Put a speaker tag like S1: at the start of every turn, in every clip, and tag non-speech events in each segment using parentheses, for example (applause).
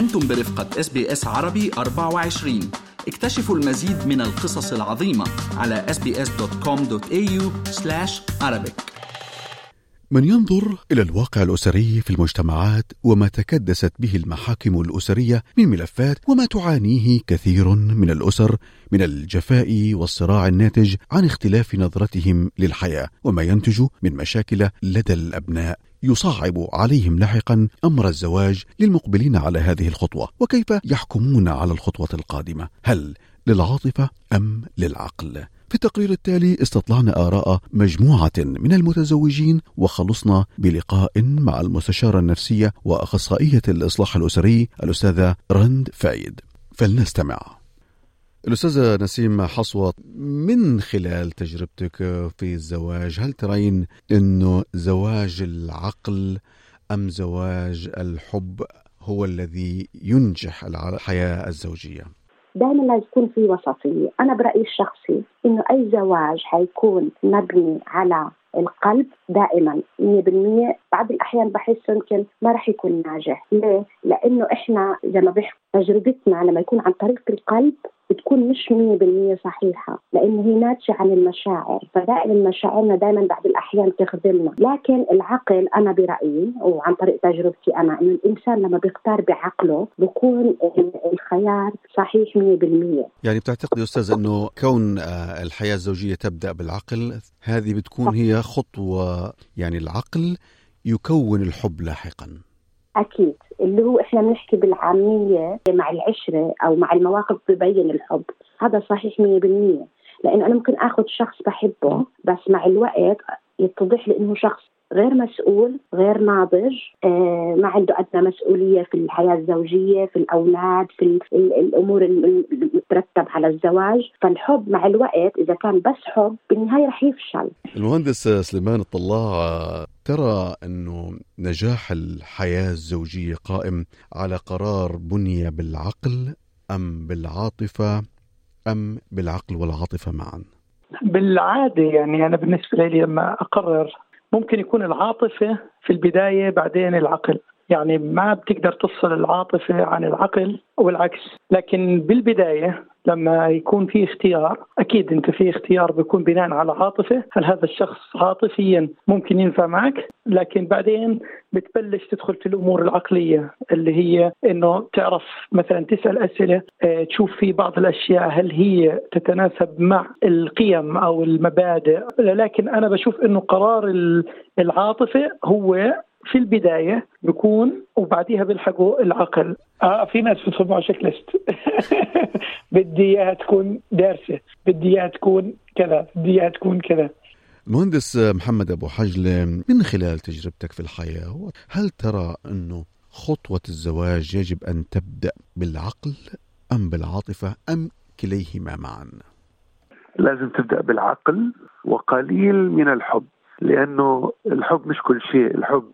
S1: أنتم برفقة SBS عربي 24 اكتشفوا المزيد من القصص العظيمة على sbs.com.au arabic.
S2: من ينظر إلى الواقع الأسري في المجتمعات وما تكدست به المحاكم الأسرية من ملفات وما تعانيه كثير من الأسر من الجفاء والصراع الناتج عن اختلاف نظرتهم للحياة وما ينتج من مشاكل لدى الأبناء. يصعب عليهم لاحقا أمر الزواج للمقبلين على هذه الخطوة وكيف يحكمون على الخطوة القادمة؟ هل للعاطفة أم للعقل؟ في التقرير التالي استطلعنا آراء مجموعة من المتزوجين وخلصنا بلقاء مع المستشارة النفسية وأخصائية الإصلاح الأسري الأستاذة رند فايد. فلنستمع. الأستاذة نسيم حصوة من خلال تجربتك في الزواج هل ترين أنه زواج العقل أم زواج الحب هو الذي ينجح الحياة الزوجية؟
S3: دائما لازم يكون في وسطيه، أنا برأيي الشخصي إنه أي زواج حيكون مبني على القلب دائما. 100% بعض الأحيان بحس يمكن ما راح يكون ناجح، ليه؟ لأنه إحنا زي ما تجربتنا لما يكون عن طريق القلب بتكون مش 100% صحيحة لأنه هي ناتجة عن المشاعر. فدائما مشاعرنا دائما بعض الأحيان تخذلنا لكن العقل أنا برأيي وعن طريق تجربتي أنا إنه الإنسان لما بيختار بعقله بيكون الخيار صحيح 100%
S2: يعني بتعتقد أستاذ أنه كون آه، الحياة الزوجية تبدأ بالعقل هذه بتكون هي خطوة يعني العقل يكون الحب لاحقا.
S3: أكيد. اللي هو إحنا بنحكي بالعامية مع العشرة أو مع المواقف ببين الحب. هذا صحيح 100% لأنه أنا ممكن آخذ شخص بحبه بس مع الوقت يتضح لي إنه شخص غير مسؤول غير ناضج. آه ما عنده أدنى مسؤولية في الحياة الزوجية في الأولاد في الأمور اللي ترتب على الزواج. فالحب مع الوقت إذا كان بس حب بالنهاية رح يفشل.
S2: المهندس سليمان الطلاع ترى إنه نجاح الحياة الزوجية قائم على قرار بني بالعقل أم بالعاطفة أم بالعقل والعاطفة معا؟
S4: بالعادة يعني أنا بالنسبة لي لما أقرر ممكن يكون العاطفة في البداية بعدين العقل. يعني ما بتقدر تفصل العاطفة عن العقل والعكس. لكن بالبداية لما يكون في اختيار أكيد أنت في اختيار بيكون بناء على عاطفة. هل هذا الشخص عاطفيا ممكن ينفع معك؟ لكن بعدين بتبلش تدخل في الأمور العقلية اللي هي إنه تعرف مثلا تسأل أسئلة آه تشوف في بعض الأشياء هل هي تتناسب مع القيم أو المبادئ. لكن أنا بشوف إنه قرار العاطفة هو في البداية بيكون وبعديها بيلحقوا العقل. آه في ناس بتطبعوا تشيك ليست (laughs) بدي إياها تكون دارسة. بدي إياها تكون كذا. بدي إياها تكون كذا.
S2: مهندس محمد أبو حجله من خلال تجربتك في الحياة هل ترى أنه خطوة الزواج يجب أن تبدأ بالعقل أم بالعاطفة أم كليهما معا؟
S5: لازم تبدأ بالعقل وقليل من الحب. لأنه الحب مش كل شيء. الحب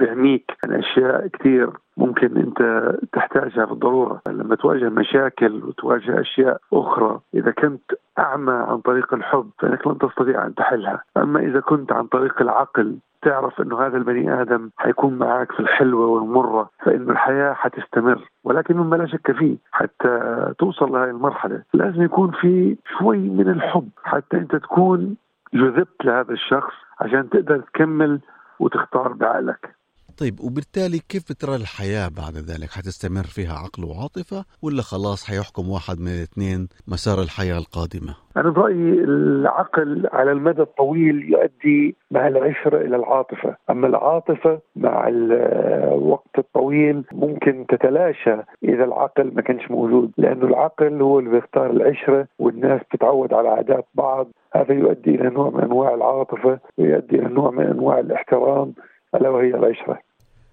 S5: بيعميك عن أشياء كثير ممكن أنت تحتاجها بالضروره لما تواجه مشاكل وتواجه أشياء أخرى إذا كنت أعمى عن طريق الحب فإنك لن تستطيع أن تحلها. أما إذا كنت عن طريق العقل تعرف أنه هذا البني آدم حيكون معك في الحلوة والمرة فانه الحياة حتستمر ولكن مما لا شك فيه حتى توصل لهذه المرحلة. لازم يكون في شوي من الحب حتى أنت تكون جذبت لهذا الشخص عشان تقدر تكمل وتختار بعقلك.
S2: طيب وبالتالي كيف بترى الحياة بعد ذلك؟ حتستمر فيها عقل وعاطفة ولا خلاص حيحكم واحد من الاثنين مسار الحياة القادمة؟
S5: أنا برأيي العقل على المدى الطويل يؤدي مع العشرة إلى العاطفة. أما العاطفة مع الوقت الطويل ممكن تتلاشى إذا العقل ما كانش موجود لأنه العقل هو اللي بيختار العشرة والناس تتعود على عادات بعض. هذا يؤدي إلى نوع من أنواع العاطفة ويؤدي إلى نوع من أنواع الاحترام ألا وهي العشرة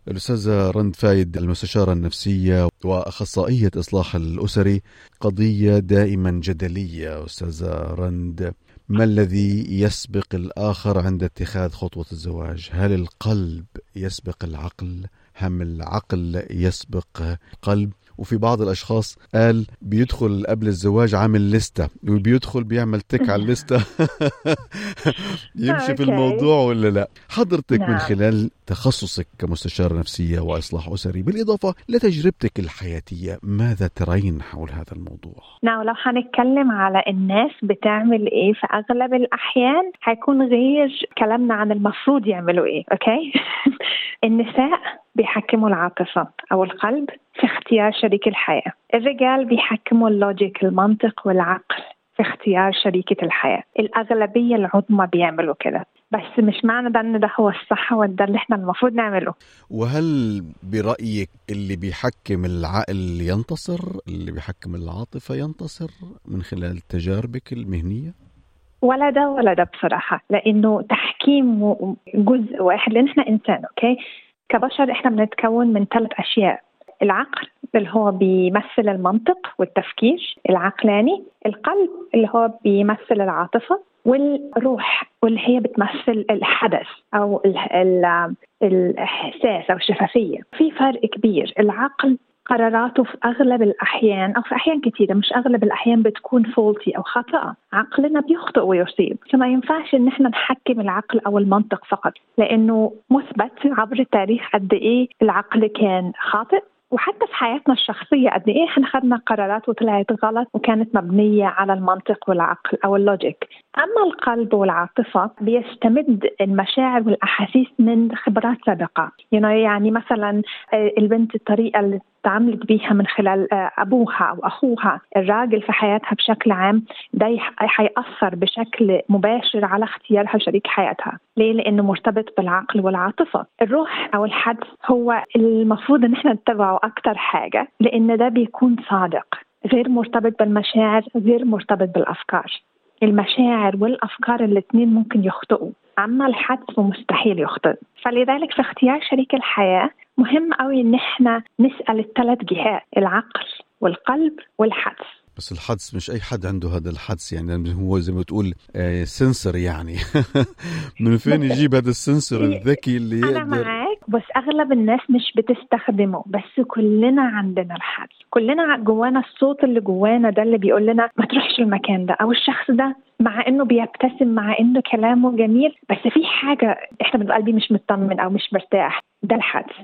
S2: الأستاذة رند فايد المستشارة النفسية وأخصائية إصلاح الأسري قضية دائما جدلية. أستاذة رند ما الذي يسبق الآخر عند اتخاذ خطوة الزواج؟ هل القلب يسبق العقل؟ هم العقل يسبق القلب وفي بعض الأشخاص قال بيدخل قبل الزواج عامل لستة وبيدخل بيعمل tick على اللستة (laughs) يمشي في
S6: okay.
S2: الموضوع ولا لأ حضرتك من
S6: نعم.
S2: خلال تخصصك كمستشارة نفسية وإصلاح أسري بالإضافة لتجربتك الحياتية ماذا ترين حول هذا الموضوع؟
S6: now لو هنتكلم على الناس بتعمل إيه في أغلب الأحيان هيكون غير كلامنا عن المفروض يعملوا إيه okay (laughs) النساء بيحكموا العاطفة أو القلب في اختيار شريك الحياة. الرجال بيحكموا اللوجيك المنطق والعقل في اختيار شريكة الحياة. الأغلبية العظمى بيعملوا كده. بس مش معنى ده إن ده هو الصح وده اللي إحنا المفروض نعمله.
S2: وهل برأيك اللي بيحكم العقل ينتصر؟ اللي بيحكم العاطفة ينتصر من خلال تجاربك المهنية؟
S6: ولا ده ولا ده بصراحة. لأنه تحكيم جزء واحد. لأن إحنا إنسان okay؟ كبشر إحنا بنتكون من ثلاث أشياء. العقل اللي هو بيمثل المنطق والتفكير العقلاني القلب اللي هو بيمثل العاطفة والروح واللي هي بتمثل الحدس أو ال ال الإحساس أو الشفافية. في فرق كبير. العقل قراراته في أغلب الأحيان أو في أحيان كثيره مش أغلب الأحيان بتكون faulty أو خاطئه، عقلنا بيخطئ ويصيب، فما ينفعش إن إحنا نحكم العقل أو المنطق فقط، لأنه مثبت عبر التاريخ قد إيه العقل كان خاطئ وحتى في حياتنا الشخصية قد إيه إحنا خدنا قرارات وطلعت غلط وكانت مبنية على المنطق والعقل أو اللوجيك. أما القلب والعاطفة بيستمد المشاعر والأحاسيس من خبرات سابقة. يعني مثلا آه، البنت الطريقة اللي تعاملت بيها من خلال آه، أبوها أو أخوها. الراجل في حياتها بشكل عام ده حيأثر بشكل مباشر على اختيارها شريك حياتها. ليه؟ لأنه مرتبط بالعقل والعاطفة. الروح أو الحدس هو المفروض إن إحنا نتبعه أكتر حاجة لأن ده بيكون صادق. غير مرتبط بالمشاعر غير مرتبط بالأفكار. المشاعر والأفكار الاثنين ممكن يخطئوا. أما الحدس فمستحيل يخطئ. فلذلك في اختيار شريك الحياة مهم قوي إن إحنا نسأل الثلاث جهات العقل والقلب والحدس.
S2: بس الحدس مش أي حد عنده هذا الحدس يعني هو زي ما تقول آه سنسر يعني. (laughs) من فين يجيب هذا السنسر (laughs) الذكي اللي
S6: أنا
S2: يقدر؟
S6: معاك بس أغلب الناس مش بتستخدمه بس كلنا عندنا الحدس. كلنا جوانا الصوت اللي جوانا ده اللي بيقول لنا ما تروحش المكان ده أو الشخص ده مع إنه بيبتسم مع إنه كلامه جميل بس في حاجة إحنا بنبقى قلبي مش مطمن أو مش مرتاح ده الحدس.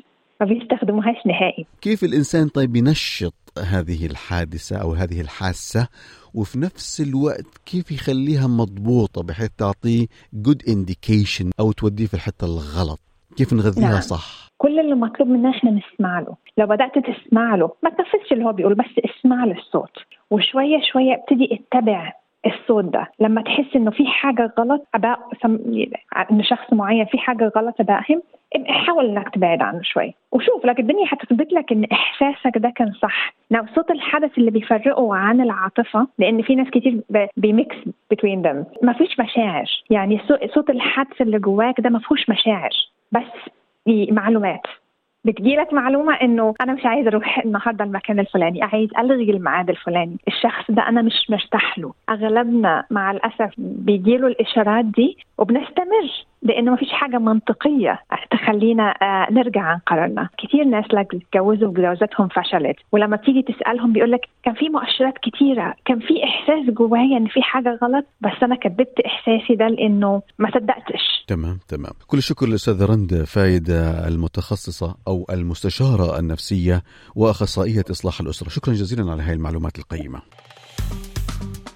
S6: ما بيستخدموهاش نهائي.
S2: كيف الإنسان طيب ينشط هذه الحادثة أو هذه الحاسة؟ وفي نفس الوقت كيف يخليها مضبوطة بحيث تعطيه good indication أو توديه في الحتة الغلط؟ كيف نغذيها
S6: نعم.
S2: صح؟
S6: كل اللي مطلوب منا إحنا نسمع له. لو بدأت تسمع له ما تنفذش اللي هو بيقول بس اسمع للصوت وشوية شوية ابتدي اتبع الصوت ده. لما تحس إنه في حاجة غلط اباء إن شخص معين في حاجة غلط اباهم حاول إنك تبعد عنه شوي. وشوف لك الدنيا هتثبت لك إن إحساسك ده كان صح. لو صوت الحدث اللي بيفرقه عن العاطفة لأن في ناس كتير بيميكس ذم ما فيش مشاعر. يعني صو- صوت الحدث اللي جواك ده ما فيهوش مشاعر. بس معلومات. بتجيلك معلومة إنه أنا مش عايز أروح النهاردة المكان الفلاني عايز ألغي الميعاد الفلاني. الشخص ده أنا مش مرتاح له. أغلبنا مع الأسف بيجيله الإشارات دي وبنستمر. لأنه ما فيش حاجة منطقية تخلينا آه، نرجع عن قرارنا. كتير ناس لك اتجوزوا وجوازاتهم فشلت. ولما تيجي تسألهم بيقول لك كان في مؤشرات كتيرة كان في إحساس جوايا إن في حاجة غلط بس أنا كدبت إحساسي ده لأنه ما صدقتش.
S2: تمام تمام. كل الشكر للأستاذة رند فايدة المتخصصة أو المستشارة النفسية وأخصائية إصلاح الأسرة. شكرا جزيلا على هذه المعلومات القيمة.